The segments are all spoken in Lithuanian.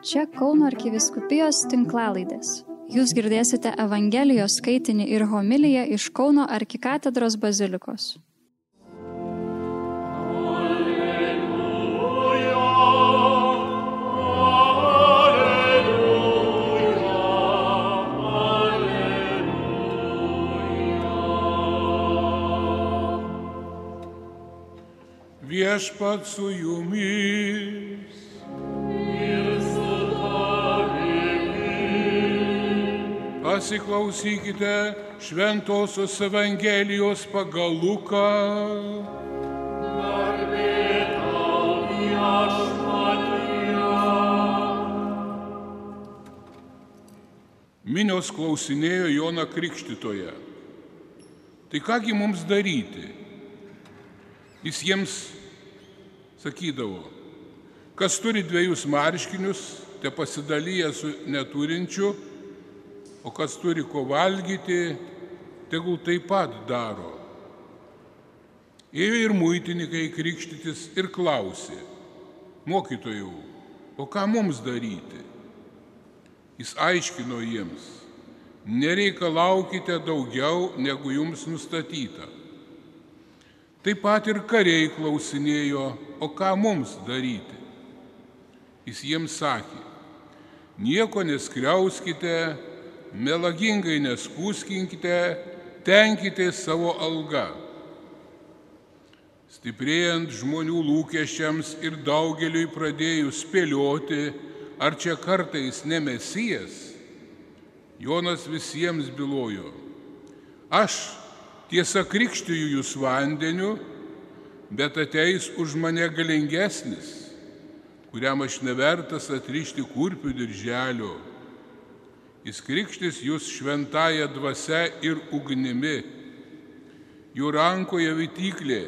Čia Kauno arkiviskupijos tinklalaidės. Jūs girdėsite Evangelijos skaitinį ir homiliją iš Kauno arkikatedros bazilikos. Viešpat su jumis. Pasiklausykite Šventojios Evangelijos pagal Luką. Minios klausinėjo Joną Krikštitoje. Tai kągi mums daryti? Jis jiems sakydavo, kas turi dviejus marškinius, te pasidalyja su neturinčiu, o kas turi ko valgyti, tegul taip pat daro. Ėjo ir muitininkai krikštytis ir klausė, mokytojų, o ką mums daryti? Jis aiškino jiems, nereikalaukite daugiau, negu jums nustatyta. Taip pat ir kariai klausinėjo, o ką mums daryti. Jis jiems sakė, nieko neskriauskite, melagingai neskūskinkite, tenkite savo algą. Stiprėjant žmonių lūkesčiams ir daugeliui pradėjus spėlioti, ar čia kartais nemesijas, Jonas visiems bylojo, aš tiesa krikščiu jūs vandeniu, bet ateis už mane galingesnis, kuriam aš nevertas atrišti kurpių dirželio. Jis krikštis jūs šventąją dvasę ir ugnimi. Jų rankoje vytyklė.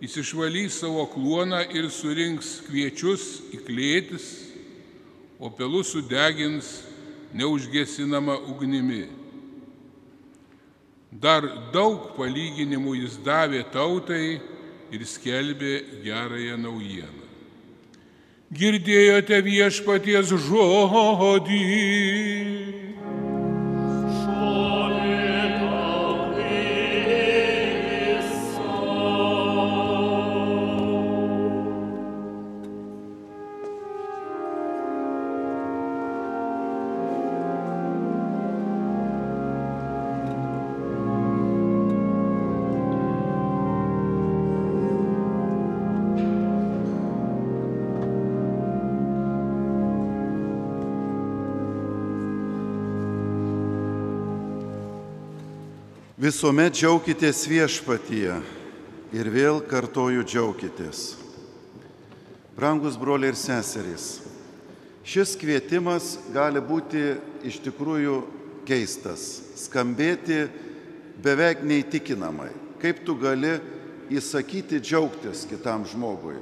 Jis išvalys savo kluoną ir surinks kviečius į klėtis, o pelus sudegins neužgesinama ugnimi. Dar daug palyginimų jis davė tautai ir skelbė gerąją naujieną. Girdėjote viešpaties žodį. Visuomet džiaukitės viešpatyje ir vėl kartoju džiaukitės. Brangus broliai ir seserys, šis kvietimas gali būti iš tikrųjų keistas, skambėti beveik neįtikinamai. Kaip tu gali įsakyti džiaugtis kitam žmogui?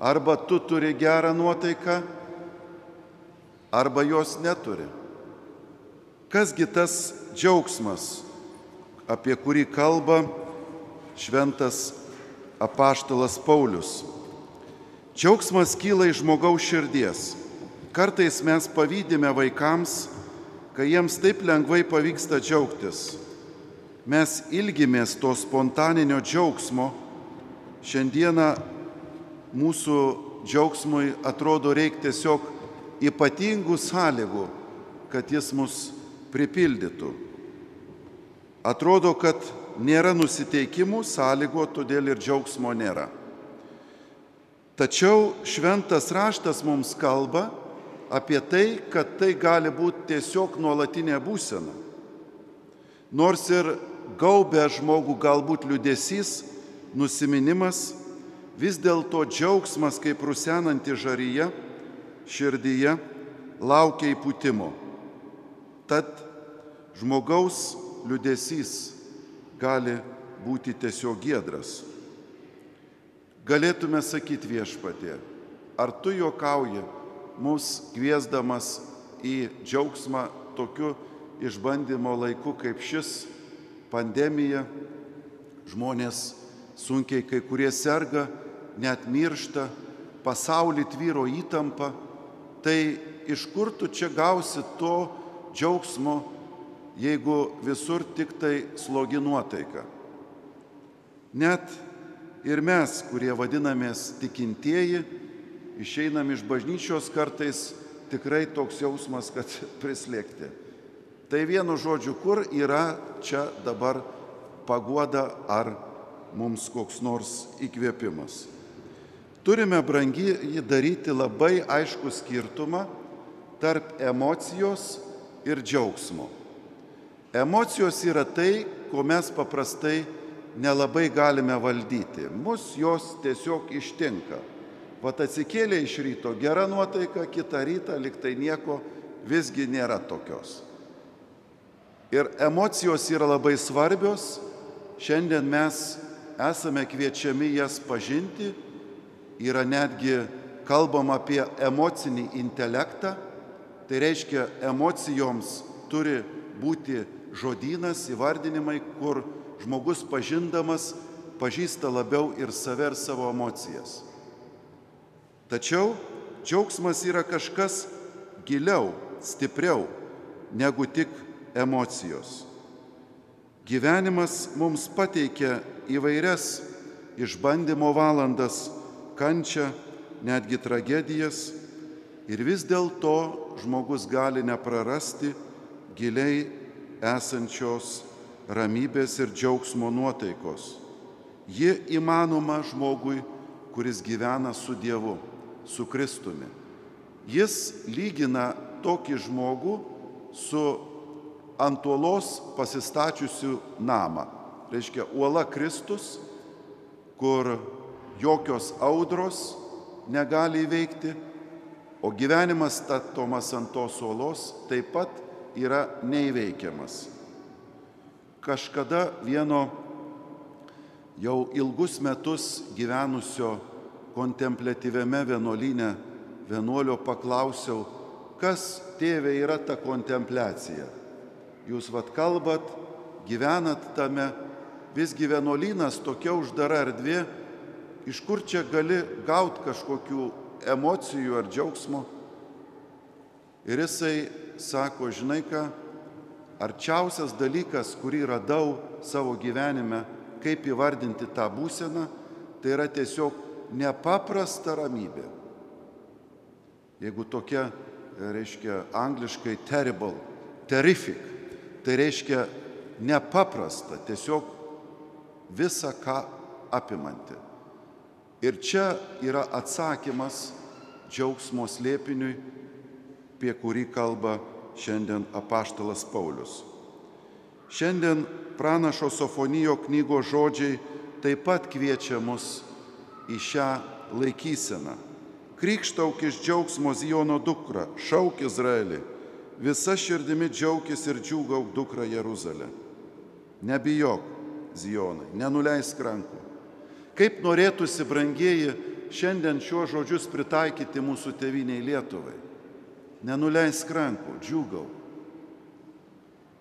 Arba tu turi gerą nuotaiką, arba jos neturi. Kasgi tas džiaugsmas, apie kurį kalba šventas apaštalas Paulius. Džiaugsmas kyla iš žmogaus širdies. Kartais mes pavydime vaikams, kai jiems taip lengvai pavyksta džiaugtis. Mes ilgimės to spontaninio džiaugsmo. Šiandieną mūsų džiaugsmui atrodo reikia tiesiog ypatingų sąlygų, kad jis mus pripildytų. Atrodo, kad nėra nusiteikimų, sąlygo, todėl ir džiaugsmo nėra. Tačiau šventas raštas mums kalba apie tai, kad tai gali būti tiesiog nuolatinė būsena. Nors ir gaubė žmogų galbūt liudesys, nusiminimas, vis dėlto džiaugsmas kaip rusenanti žaryje, širdyje laukia įpūtimo. Tad žmogaus liudesys gali būti tiesiog gėdras. Galėtume sakyti viešpatė, ar tu juokauji, mus kviesdamas į džiaugsmą tokiu išbandymo laiku kaip šis pandemija, žmonės sunkiai kai kurie serga, net miršta, pasaulį tvyro įtampa, tai iš kur tu čia gausi to džiaugsmo, jeigu visur tik tai slogi nuotaika. Net ir mes, kurie vadinamės tikintieji, išeinam iš bažnyčios kartais tikrai toks jausmas, kad prislėgti. Tai vienu žodžiu, kur yra čia dabar pagoda ar mums koks nors įkvėpimas. Turime brangi jį daryti labai aišku skirtumą tarp emocijos ir džiaugsmo. Emocijos yra tai, ko mes paprastai nelabai galime valdyti. Mus jos tiesiog ištinka. Vat atsikėlė iš ryto gera nuotaika, kitą rytą liktai nieko visgi nėra tokios. Ir emocijos yra labai svarbios. Šiandien mes esame kviečiami jas pažinti. Yra netgi kalbam apie emocinį intelektą. Tai reiškia, emocijoms turi būti žodynas, įvardinimai, kur žmogus pažindamas pažįsta labiau ir save, ir savo emocijas. Tačiau džiaugsmas yra kažkas giliau, stipriau negu tik emocijos. Gyvenimas mums pateikia įvairias išbandymo valandas, kančią, netgi tragedijas ir vis dėlto žmogus gali neprarasti giliai esančios ramybės ir džiaugsmo nuotaikos. Ji įmanoma žmogui, kuris gyvena su Dievu su Kristumi. Jis lygina tokį žmogų su ant uolos pasistačiusiu namą. Reiškia, uola Kristus, kur jokios audros negali įveikti, o gyvenimas statomas ant tos uolos taip pat yra neįveikiamas. Kažkada vieno jau ilgus metus gyvenusio kontemplatyviame vienuolyne vienuolio paklausiau, kas tėvė yra ta kontempliacija. Jūs vad kalbat, gyvenat tame, visgi vienuolynas tokia uždara erdvė, iš kur čia gali gauti kažkokių emocijų ar džiaugsmo. Ir jisai sako, žinai ką, arčiausias dalykas, kurį radau savo gyvenime, kaip įvardinti tą būseną, tai yra tiesiog nepaprasta ramybė. Jeigu tokia, reiškia angliškai terrible, terrific, tai reiškia nepaprasta, tiesiog visą ką apimanti. Ir čia yra atsakymas džiaugsmo slėpiniui, apie kurį kalba šiandien apaštalas Paulius. Šiandien pranašo Sofonijo knygos žodžiai taip pat kviečia mus į šią laikyseną. Krikštauk iš džiaugsmo Zijono dukra, šauk Izraelį, visa širdimi džiaugis ir džiūgauk dukra Jeruzalė. Nebijok, Zijonai, nenuleisk rankų. Kaip norėtųsi, brangieji, šiandien šiuos žodžius pritaikyti mūsų tėviniai Lietuvai. Nenuleisk rankų, džiūgau.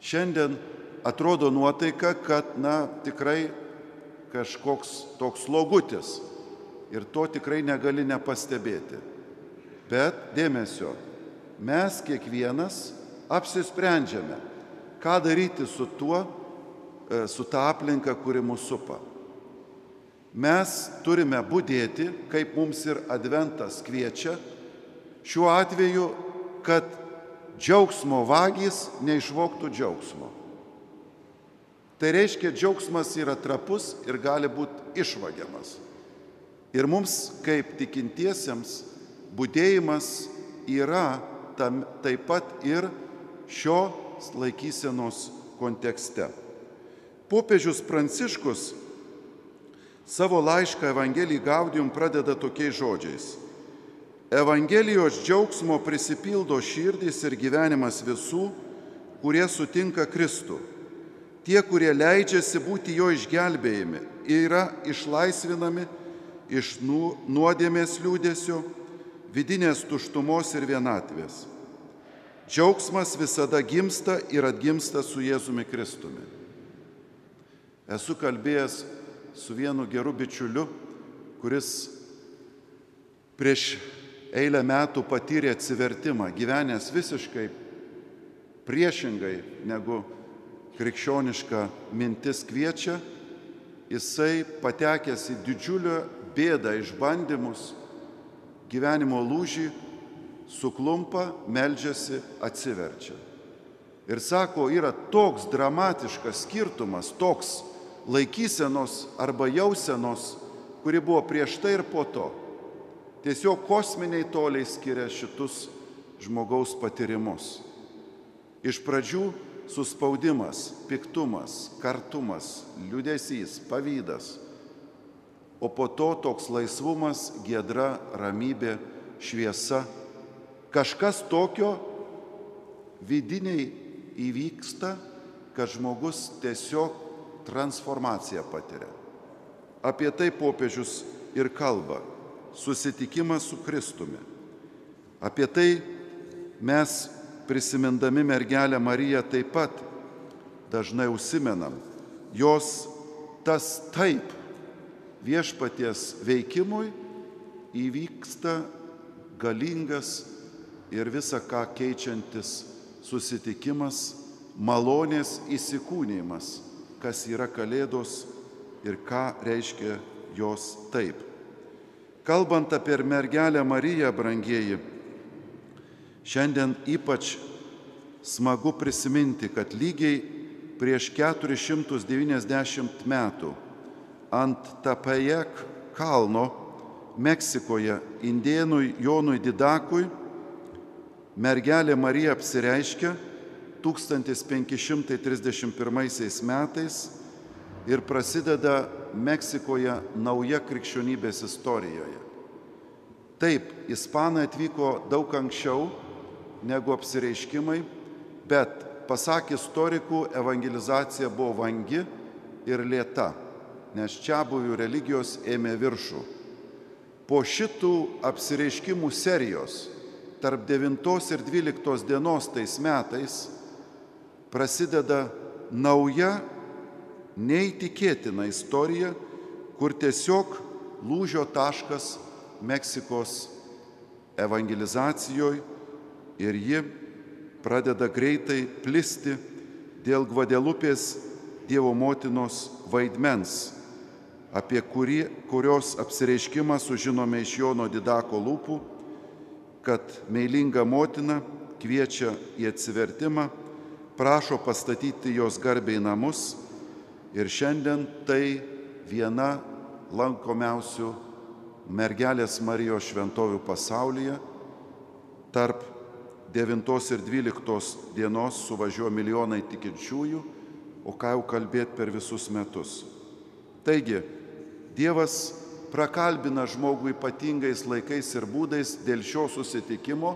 Šiandien atrodo nuotaika, kad, na, tikrai kažkoks toks slogutis ir to tikrai negali nepastebėti. Bet dėmesio, mes kiekvienas apsisprendžiame, ką daryti su tuo, e, su ta aplinka, kuri mūsų supa. Mes turime būdėti, kaip mums ir adventas kviečia, šiuo atveju, kad džiaugsmo vagys neišvoktų džiaugsmo. Tai reiškia, džiaugsmas yra trapus ir gali būti išvagiamas. Ir mums, kaip tikintiesiems, būdėjimas yra tam, taip pat ir šio laikysenos kontekste. Popiežius Pranciškus savo laišką Evangelijai Gaudium pradeda tokiais žodžiais. Evangelijos džiaugsmo prisipildo širdys ir gyvenimas visų, kurie sutinka Kristų. Tie, kurie leidžiasi būti jo išgelbėjami, yra išlaisvinami iš nu, nuodėmės liūdėsio, vidinės tuštumos ir vienatvės. Džiaugsmas visada gimsta ir atgimsta su Jėzumi Kristumi. Esu kalbėjęs su vienu geru bičiuliu, kuris prieš eilę metų patyrė atsivertimą, gyvenęs visiškai priešingai negu krikščioniška mintis kviečia, jisai patekęs į didžiulę bėdą išbandymus, gyvenimo lūžį, suklumpa, meldžiasi, atsiverčia. Ir sako, yra toks dramatiškas skirtumas, toks laikysenos arba jausenos, kuri buvo prieš tai ir po to. Tiesiog kosminiai toliai skiria šitus žmogaus patyrimus. Iš pradžių suspaudimas, piktumas, kartumas, liudesys, pavydas, o po to toks laisvumas, gedra, ramybė, šviesa. Kažkas tokio vidiniai įvyksta, kad žmogus tiesiog transformaciją patiria. Apie tai popiežius ir kalba - susitikimas su Kristumi. Apie tai mes prisimindami mergelę Mariją taip pat dažnai užsimenam. Jos tas taip viešpaties veikimui įvyksta galingas ir visą ką keičiantis susitikimas, malonės įsikūnymas, kas yra Kalėdos ir ką reiškia jos taip. Kalbant apie mergelę Mariją, brangieji, šiandien ypač smagu prisiminti, kad lygiai prieš 490 metų ant Tapajek kalno Meksikoje indėnui Jonui Didakui mergelė Marija apsireiškia 1531 metais ir prasideda Meksikoje nauja krikščionybės istorijoje. Taip, ispanai atvyko daug anksčiau negu apsireiškimai, bet, pasak istorikų, evangelizacija buvo vangi ir lėta, nes čia buvių religijos ėmė viršų. Po šitų apsireiškimų serijos tarp 9 ir 12 dienos tais metais prasideda nauja, neįtikėtina istorija, kur tiesiog lūžio taškas Meksikos evangelizacijoje ir ji pradeda greitai plisti dėl Gvadelupės Dievo motinos vaidmens, apie kurį, kurios apsireiškimą sužinome iš Jono Didako lūpų, kad meilinga motina kviečia į atsivertimą prašo pastatyti jos garbiai namus ir šiandien tai viena lankomiausių mergelės Marijos šventovių pasaulyje. Tarp 9 ir 12 dienos suvažiuoja milijonai tikinčiųjų, o ką jau kalbėti per visus metus. Taigi, Dievas prakalbina žmogų ypatingais laikais ir būdais dėl šio susitikimo,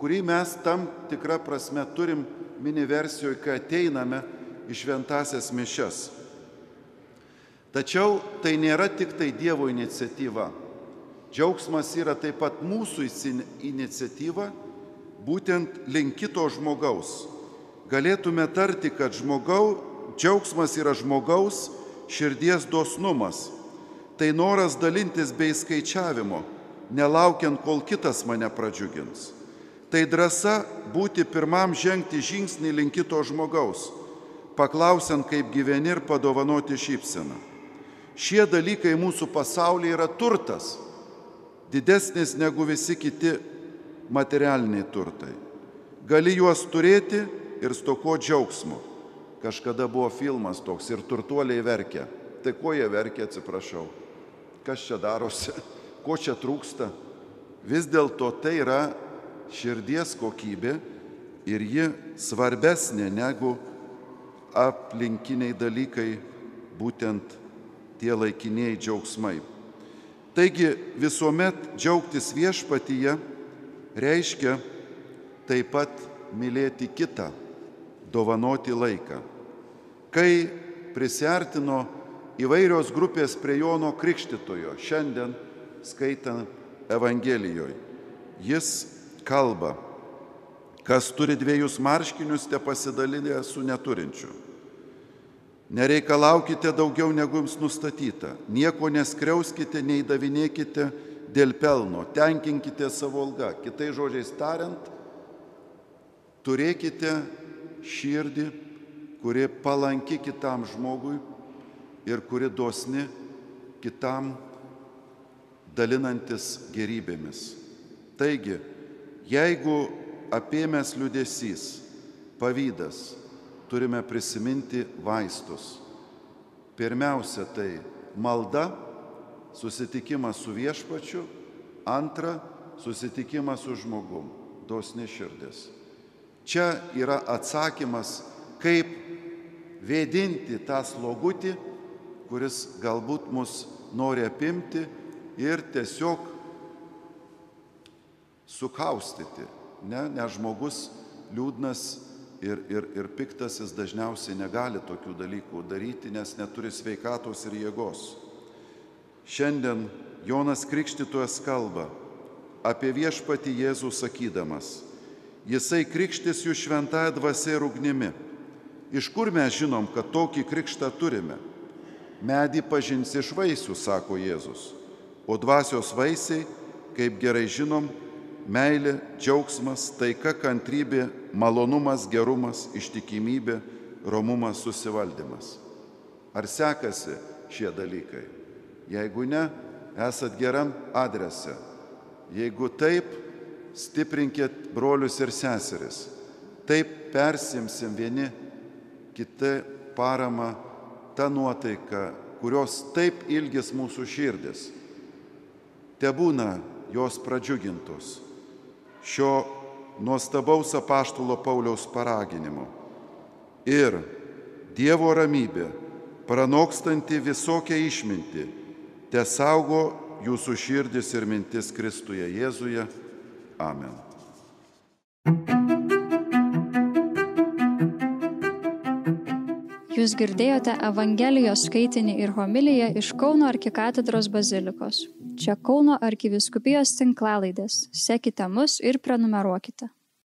kurį mes tam tikrą prasme turim mini versijoje, kai ateiname į šventasias mišes. Tačiau tai nėra tik tai Dievo iniciatyva. Džiaugsmas yra taip pat mūsų iniciatyva, būtent link kito žmogaus. Galėtume tarti, kad žmogau, džiaugsmas yra žmogaus širdies dosnumas. Tai noras dalintis bei skaičiavimo, nelaukiant, kol kitas mane pradžiugins. Tai drąsa būti pirmam žengti žingsnį link kito žmogaus, paklausiant, kaip gyveni ir padovanoti šypseną. Šie dalykai mūsų pasaulyje yra turtas, didesnis negu visi kiti materialiniai turtai. Gali juos turėti ir stoko džiaugsmo. Kažkada buvo filmas toks ir turtuoliai verkia. Tai ko jie verkia, atsiprašau? Kas čia darosi? Ko čia trūksta? Vis dėlto tai yra širdies kokybė ir ji svarbesnė negu aplinkiniai dalykai, būtent tie laikiniai džiaugsmai. Taigi visuomet džiaugtis viešpatyje reiškia taip pat mylėti kitą, dovanoti laiką. Kai prisartino įvairios grupės prie Jono Krikštitojo, šiandien skaitant Evangelijoje, jis kalba, kas turi dviejus marškinius, te pasidalinę su neturinčiu. Nereikalaukite daugiau negu jums nustatyta, nieko neskriauskite, neįdavinėkite dėl pelno, tenkinkite savo algą. Kitai žodžiais tariant, turėkite širdį, kuri palanki kitam žmogui ir kuri dosni kitam dalinantis gerybėmis. Taigi, jeigu apėmęs liudesys, pavydas, turime prisiminti vaistus. Pirmiausia, tai malda, susitikimas su viešpačiu, antra, susitikimas su žmogum, dosni širdis. Čia yra atsakymas, kaip vėdinti tą slogutį, kuris galbūt mus nori apimti ir tiesiog sukaustyti. Ne, nes žmogus liūdnas ir, ir, ir piktas jis dažniausiai negali tokių dalykų daryti, nes neturi sveikatos ir jėgos. Šiandien Jonas Krikštytojas kalba apie viešpati Jėzų sakydamas, Jisai krikštis jų šventąją dvasę ir ugnimi. Iš kur mes žinom, kad tokį krikštą turime? Medį pažins iš vaisių, sako Jėzus, o dvasios vaisiai, kaip gerai žinom, meilė, džiaugsmas, taika, kantrybė, malonumas, gerumas, ištikimybė, romumas, susivaldymas. Ar sekasi šie dalykai? Jeigu ne, esat geram adrese. Jeigu taip, stiprinkit brolius ir seseris. Taip persimsim vieni kitą paramą, tą nuotaiką, kurios taip ilgis mūsų širdis. Te būna jos pradžiugintos šio nuostabaus apaštulo Pauliaus paraginimu. Ir Dievo ramybė, pranokstanti visokią išmintį, te saugo jūsų širdis ir mintis Kristuje Jėzuje. Amen. Jūs girdėjote Evangelijos skaitinį ir homiliją iš Kauno arkikatedros bazilikos. Čia Kauno arkiviskupijos tinklalaidės. Sekite mus ir prenumeruokite.